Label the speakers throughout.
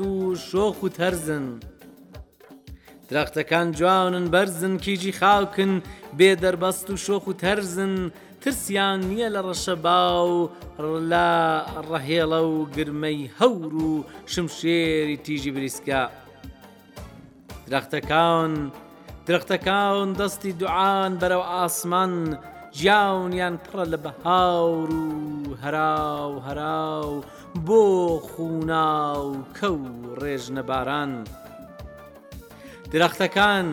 Speaker 1: و شۆخ و تەرزن درەختەکان جوانن بەرزن کیجی خاکن بێ دەربەست و شۆخ و تەرزن ترسیان نییە لە ڕەشە با و لە ڕەهێڵە و گرمەی هەور و شمشێری تیژی بریسکە. درەختەکان درەختەکان دەستی دوعان بەرەو ئاسمان گیانیان پڕە لە بەهار و هەراو هەراو بۆ خووناوکە و ڕێژنە باران درەختەکان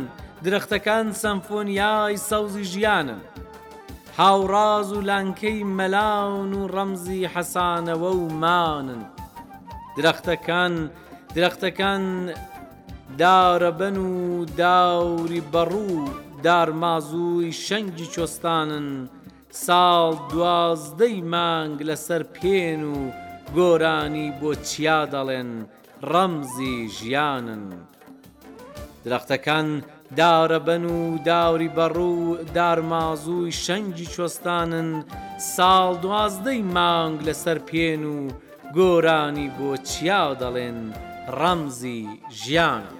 Speaker 1: درەختەکان سەمفۆنیای سەوزی ژیانن هاوڕاز و لانکەی مەلان و ڕەمزی حەسانەوە و مانن درەختەکان درەختەکان دارەبەن و داوری بەڕوو و دارمازووی شەنگی چۆستانن، ساڵ دوازدەی مانگ لەسەر پێن و گۆرانی بۆ چیا دەڵێن، ڕەمزی ژیانن. درەختەکان، دارەبەن و داری بەڕوو و دارمازووی شەنگی چۆستانن ساڵ دوازدەی مانگ لەسەر پێن و گۆرانی بۆ چیا دەڵێن ڕەمزی ژیانە.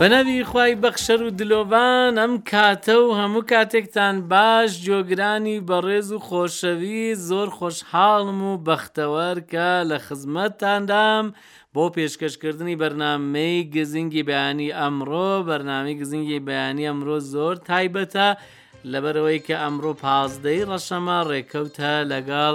Speaker 1: بەناوی خوای بەخشەر و دلۆڤان ئەم کاتە و هەموو کاتێکتان باش جۆگرانی بەڕێز و خۆشەوی زۆر خۆشحاڵم و بەختەوەر کە لە خزمەتتاندام بۆ پێشکەشکردنی بەرنمەی گزینگی بەیانی ئەمڕۆ بەرنامی گزینگی بەیانی ئەمرۆ زۆر تایبەتە لەبەرئەوەی کە ئەمڕۆ پازدە ی ڕەشەمە ڕێکەوتە لەگەڵ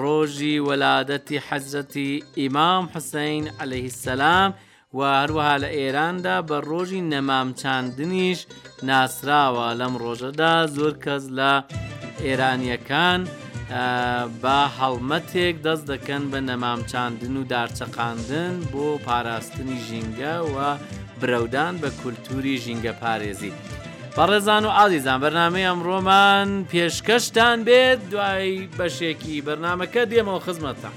Speaker 1: ڕۆژی وەلادەتی حەزرەتی ئیمام حسین علیە سلام و هەروەها لە ئێراندا بە ڕۆژی نەمام چاندنیش ناسراوە لەم ڕۆژەدا زۆر کەس لە ئێرانیەکان بە هەڵمەتێک دەست دەکەن بە نەمام چاندن و دارچەقاندن بۆ پاراستنی ژینگە و برەودان بە کولتوری ژینگە پارێزی. بەڕێزان و ئازیزان بەرنامەی ئەمڕۆمان پێشکەشتان بێت دوای بەشێکی بەرنمەکە دێمەوە خزمەتتان.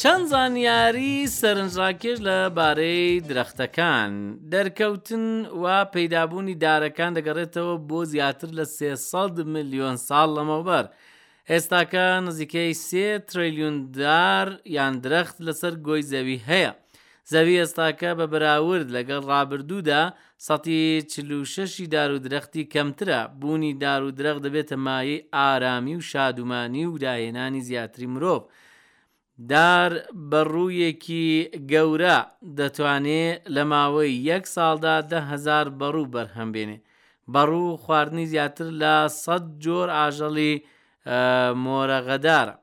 Speaker 1: چەند زانیاری سەرنجڕاکێش لە بارەی درەختەکان دەرکەوتن و پەیدابوونی دارەکان دەگەڕێتەوە بۆ زیاتر لە 300 ملیۆن ساڵ لەمەوبەر ئێستاکە نزیکەی سێ تریلیون دار یان درەخت لەسەر گۆی زەوی هەیە زەوی ئێستاکە بە بەراورد لەگەڵ ڕابردوودا سەتی چل و شەشی دار و درەختی کەمترە، بوونی دار و درەخت دەبێتە مایەی ئارامی و شادومانی و داهێنانی زیاتری مرۆڤ. دار بە ڕوویەکی گەورە دەتوانێ لە ماوەی یەک ساڵدا دە هەزار بەڕوو بەرهەم بێنێ. بەڕوو خواردنی زیاتر لە سەد جۆر ئاژەڵی مۆرەغەدارە.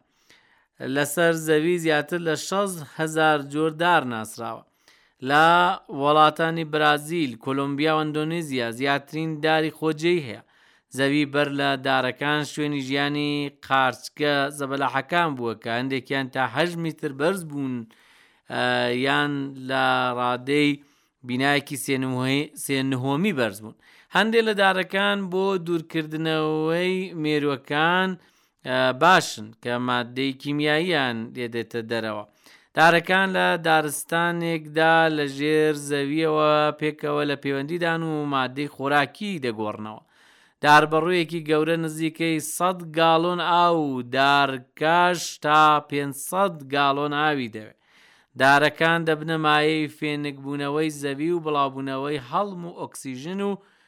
Speaker 1: لەسەر زەوی زیاتر لە شەست هەزار جۆر دار ناسراوە. لە وەڵاتانی برازیل، کۆلۆمبیا و ئەندۆنیزیا زیاترین داری خۆجێی هەیە. زەوی بەر لە دارەکان شوێنی ژیانی قارچکە زەبەلاحەکان بووە کە هەندێکیان تا هەشت میتر بەرز بوون یان لە ڕادەی بینایەکی سێ نهۆمی بەرز بوون. هەندێک لە دارەکان بۆ دوورکردنەوەی مێرووەکان باشن کە ماددەی کیمیاییان لێدێتە دەرەوە دارەکان لە دارستانێکدا لە ژێر زەویەوە پێکەوە لە پەیوەندیدان و مادەی خۆراکی دەگۆڕنەوە دار بەڕوویەکی گەورە نزیکەی 100 گاڵۆن ئاو و دارکاش تا 500 گاڵۆن ئاوی دەوێت دارەکان دەبنە مایەی فێنکبوونەوەی زەوی و بڵاوبوونەوەی هەڵم و ئۆکسسیژن و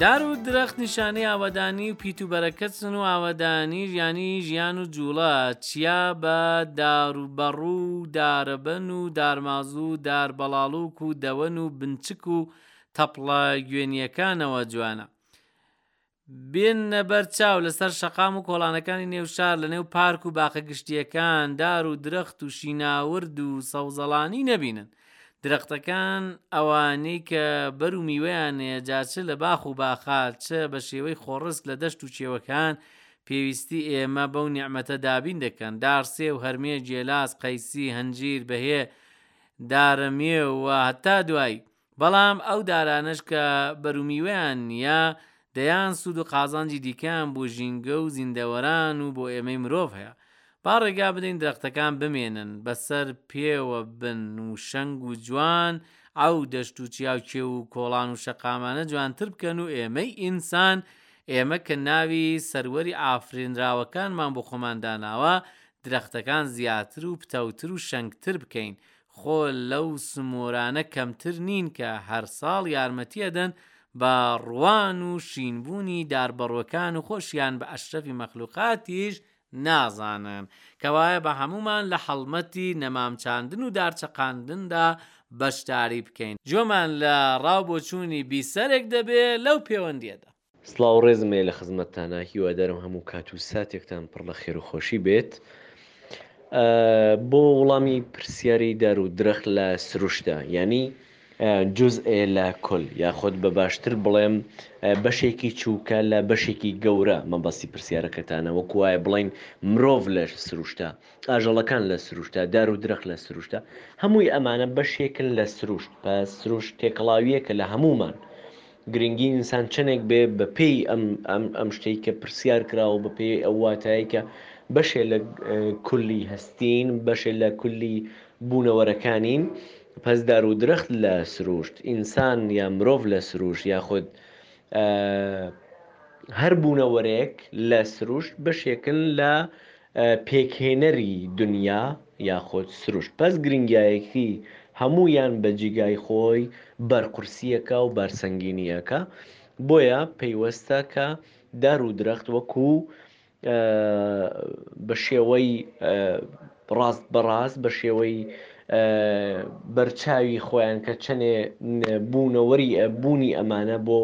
Speaker 1: دار و درەخت نیشانەی ئاوەدانی و پیت و بەرەکەتن و ئاوەدانی یانی ژیان و جووڵە، چیا بە داروبەڕو و دارەبەن و دارمازو و دار بەڵاڵوک و دەوەن و بنچک و تەپڵە گوێنییەکانەوە جوانە. بێننە بەر چاو لەسەر شەقام و کۆڵانەکانی نێو شار لەنێو پارک و باخە گشتییەکان دار و درەخت و شیناورد و سەوزەڵانی نەبینن. درەختەکان ئەوانەی کە بەر و میوەیان هەیە جا چ لە باخ و باخا چ بە شێوەی خۆڕست لە دەشت و کێوەکان پێویستی ئێمە بەو نیعمەتە دابین دەکەن دار سێو هەرمێ گێلاس قەیسی هەنجیر بەهێ دارە مێو و هەتا دوایی بەڵام ئەو دارانەش کە بەر و میوەیان نییە دەیان سوود و قازانجی دیکەیان بۆ ژینگە و زیندەوەران و بۆ ئێمەی مرۆڤ هەیە. با ڕێگا بدەین درەختەکان بمێنن، بەسەر پێوە بن و شەنگ و جوان ئەو دەشت و چیا و کێو و کۆڵان و شەقامانە جوانتر بکەن و ئێمەی ئینسان، ئێمە کە ناوی سەروەری ئافرێنراوەکانمان بۆ خۆمان داناوە، درەختەکان زیاتر و پتەوتر و شەنگتر بکەین خۆ لەو سمۆرانە کەمتر نین کە هەر ساڵ یارمەتی ئەدەن بە ڕوان و شینبوونی داربەڕوەکان و خۆشیان بە ئەشرەفی مەخلوقاتیش نازانن کەوایە بە هەموومان لە هەڵمەتی نەمام چاندن و دار چەقاندندا بەشداری بکەین جۆمان لە ڕاو بۆچوونی بیسەرێک دەبێ لەو پێوەندیەدا.
Speaker 2: سڵاو ڕێزم هەیە لە خزمەتتانا هیوادارم هەموو کات و ساتێکتان پڕ لە خێر و خۆشی بێت بۆ وڵامی پرسیاری دار و درەخت لە سروشتە یانی جز ئێ لە کل یاخود بە باشتر بڵێم بەشێکی چووکە لە بەشێکی گەورە مەبەستی پرسیارەکەتانە وەک وایە بڵین مرۆڤ لە سروشتە ئاژەڵەکان لە سروشتە دار و درەخت لە سروشتە هەمووی ئەمانە بەشێکن لە سروشت بە سروشت تێکەڵاویەکە لە هەمومان گرنگی ئینسان چەنێک بێ بە پێی ئەم ئەم ئەم شتەی کە پرسیار کراوە بە پێی ئەو واتایەی کە بەشێ لە کولی هەستین بەشێ لە کولی بوونەوەرەکانین پس دار و درەخت لە سروشت ئینسان یا مرۆڤ لە سروشت یاخود هەر بوونەوەرێک لە سروشت بەشێکن لە پێکهێنەری دونیا یاخود سروشت، بەس گرنگایەکی هەموویان بە جیگای خۆی بەرقورسیەکە و بەرسەنگینیەکە، بۆیە پەیوەستە کە دار و درەخت وەکو بە شێوەی ڕاست بە ڕاست بە شێوەی بەرچاوی خۆیان کە چەنێ بوونەوەری بوونی ئەمانە بۆ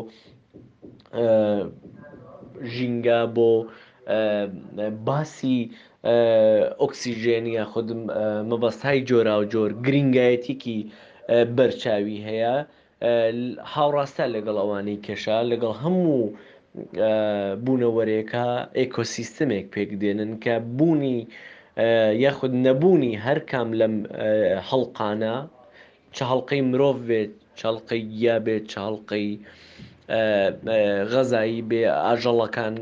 Speaker 2: ژینگە بۆ باسی ئۆکسسیژێن یاخود مەبەستای جۆراوجۆر گرینگایەتێکی بەرچاوی هەیە هاوڕاستە لەگەڵ ئەوانەی کێشا لەگەڵ هەموو بوونەوەرێکە ئێکۆسیستمێک پێک دێنن کە بوونی یاخود نەبوونی هەر کام لەم هەڵقانە چ هەڵقەی مرۆڤ بێت، چ هەڵقەی گیا بێت، چ هەڵقەی غەزایی بێ، ئاژەڵەکان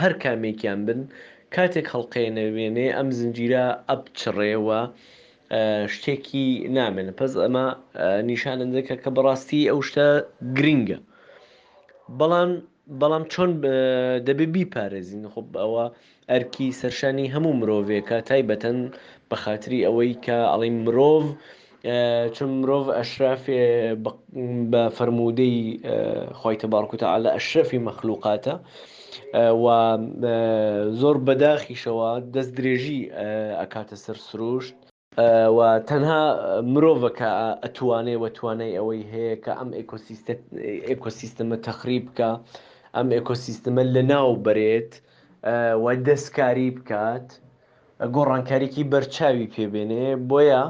Speaker 2: هەر کامێکیان بن، کاتێک هەڵقەیەنە وێنەیە ئەم زنجیرە ئەپچڕێ و شتێکی نامێنێ. پەس ئەمە نیشانەندەکە کە بەڕاستی ئەو شتە گرینگە. بەڵام بەڵام چۆن دەبێ بیپارێزین؟ خۆ ئەوە ئەرکی سەرشانی هەموو مرۆڤێکە تایبەتەن بە خاتری ئەوەی کە ئەڵین مرۆڤ چون مرۆڤ ئەشرافێ بە فەرموودەی خی تەبارکوتە لە ئەشرەفی مەخلوقاتە و زۆر بەداخیشەوە دەست درێژی ئەکاتە سەر سروشت و تەنها مرۆڤە کە ئەتوانێ و توانای ئەوەی هەیە کە ئەم ئێکۆسیستەمە تەخریب بکە ئەم ئێکۆسیستەمە لە ناو بەرێت و دەستکاری بکات گۆڕانکاریکی بەرچاوی پێبێنێ بۆیە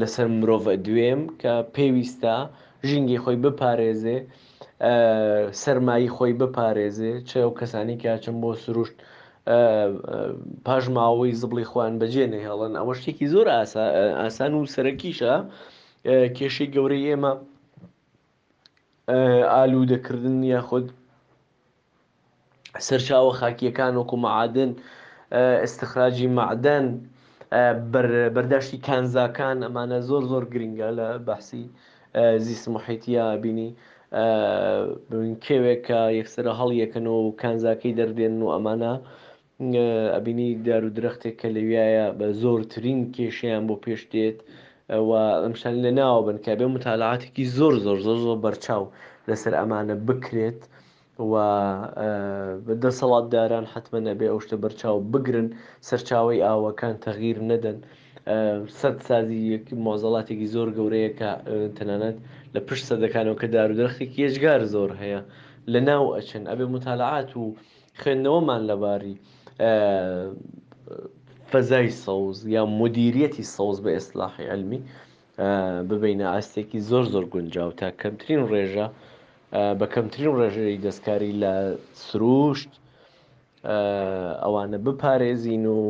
Speaker 2: لەسەر مرۆڤ دوێم کە پێویستە ژینگی خۆی بپارێزێ سەرمایی خۆی بپارێزێ چ و کەسانی کاچن بۆ سروشت پاش ماوەی زبڵی خۆیان بەجێ نەهێڵن ئەوە شتێکی زۆر ئاسان و سەرەکیشە کێشەی گەورەی ئێمە ئالوو دەکردن یاخود سەرچاوە خاکیەکان وەکو معادن استخراجی معدن بەرداشتی کانزاکان ئەمانە زۆر زۆر گرنگە لە بەحسی زیست محیتیە بینی ببین کێوێک کە یەکسەرە هەڵیەکەن و کانزاکەی دەردێنن و ئەمانە ئەبینی دار و درەختێک کە لەویایە بە زۆرترین کێشیان بۆ پێش دێت و ئەمشان لە ناوە بن کە بێ متالعاتێکی زۆر زۆر زۆر زۆر بەرچاو لەسەر ئەمانە بکرێت و دەسەڵاتداران حەتمەن ئەبێ ئەو شتە بەرچاو بگرن سەرچاوەی ئاوەکان تەغیر نەدەن سەد سازی مۆزەڵاتێکی زۆر گەورەیە کە تەنانەت لە پشت سەدەکانەوە کە دار و درەختێکی یەجگار زۆر هەیە لە ناو ئەچن ئەبێ متالعات و خوێندنەوەمان لەباری فەزای سەوز یا مدیریەتی سەوز بە ئێسلاحی علمی ببەینە ئاستێکی زۆر زۆر گونجاو تا کەمترین ڕێژە بە کەمترین ڕێژەی دەستکاری لە سروشت ئەوانە بپارێزین و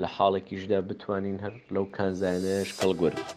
Speaker 2: لە حاڵێکیشدا بتوانین هەر لەو کانزایانەش کەڵگوەرگین.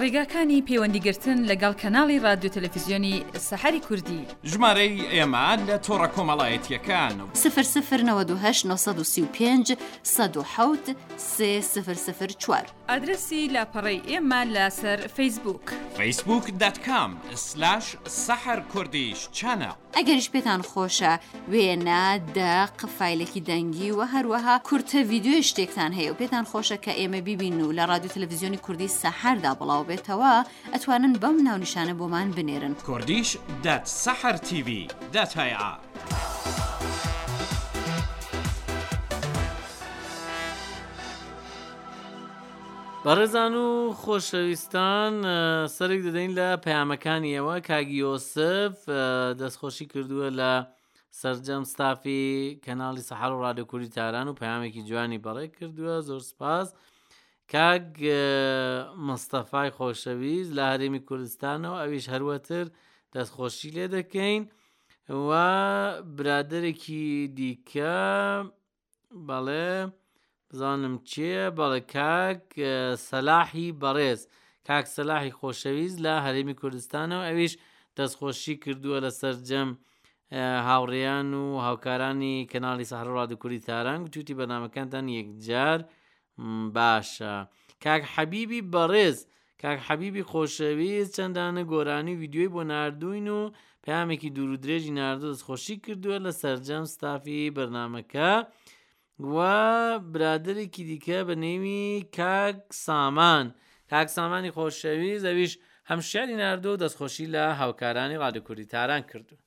Speaker 3: ڕێگاکانی پەیوەندیگرتن لەگەڵ کەناڵی ڕادیۆ تەلەفزیۆنی سەحەری کوردی.
Speaker 4: ژمارەی ئێمە لە تۆڕە کۆمەڵایەتیەکان و.
Speaker 3: سفر سفر نەوەد و هەشت نۆ سەد و سی و پێنج سەد و حەوت سێ سفر سفر چوار. ئادرەسی لاپەڕەی ئێمە لەسەر فەیسبووک.
Speaker 4: فەیسبووک دات کام سلاش سەحەر کوردیش چەناڵ.
Speaker 3: ئەگەریش پێتان خۆشە وێنە، دەق، فایلێکی دەنگی و هەروەها کورتە ڤیدیۆی شتێکتان هەیە و پێتان خۆشە کە ئێمە بیبین و لە ڕادیو تەلەفزیۆنی کوردی سەحەردا بڵاوبێتەوە، ئەتوانن بەم ناونیشانە بۆمان بنێرن.
Speaker 4: Kurdish دەت سەحەر تیڤی دەت هەیە.
Speaker 1: بەڕێزان و خۆشەویستان سەرێک دەدەین لە پەیامەکانیەوە کاگی یۆسف دەستخۆشی کردووە لە سرجەم ستافی کەناڵی سەحر و ڕادکوری تاران و پامێکی جوانی بەڕێ کردووە زۆر سپاس کاک مستەفای خۆشەویست لە هەرێمی کوردستانەوە ئەویش هەروەتر دەستخۆشی لێ دەکەین و برادێکی دیکە بەڵێ بزانم چێ بەڵێ کاک سەلاحی بەڕێز کاک سەلاحی خۆشەویست لە هەرێمی کوردستانەوە ئەویش دەستخۆشی کردووە لە سەررجەم هاوڕێیان و هاوکارانی کەناڵی سەحرڕادکوری تاران گوتوتی بەنامەکانتان یەکجار باشە کاک حەبیبی بەڕێز کاک حەبیبی خۆشەوی چەندانە گۆرانی ویددیوی بۆ نردوین و پامێکی دوور و درێژی نردۆست خۆشی کردووە لە سرجەم ستافی بەرنمەکە و برادێکی دیکە بە نێوی کاک سامان کاک سامانی خۆشەوی زەویش هەم شاری نردوو دەستخۆشی لە هاوکارانی ڕادکردی تاران
Speaker 5: کردوون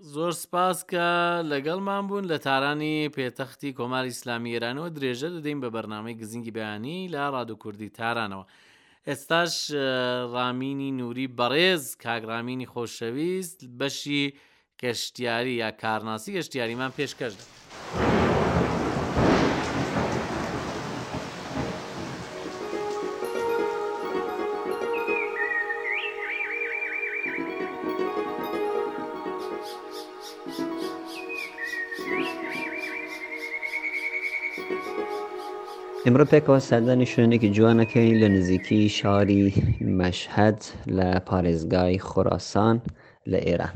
Speaker 5: زۆر
Speaker 1: سپاس کە لەگەڵمان بوون لە تارانی پێتەختی کۆماری ئیسلامی ئێرانەوە درێژە دەدەین بە بەرنمەی گزینگی بەیانی لە ڕادو کوردی تارانەوە ئێستاش ڕامینی نووری بەڕێز کاگڕامینی خۆشەویست بەشی گەشتیاری یا کارناسی گەشتیاریمان پێشکەش
Speaker 6: دەکەن. ئیمڕۆ پێکەوە سەردانی شوێنێکی جوان ئەکەین لە نزیکی شاری مەشهەد لە پارێزگای خوراسان لە ئێران.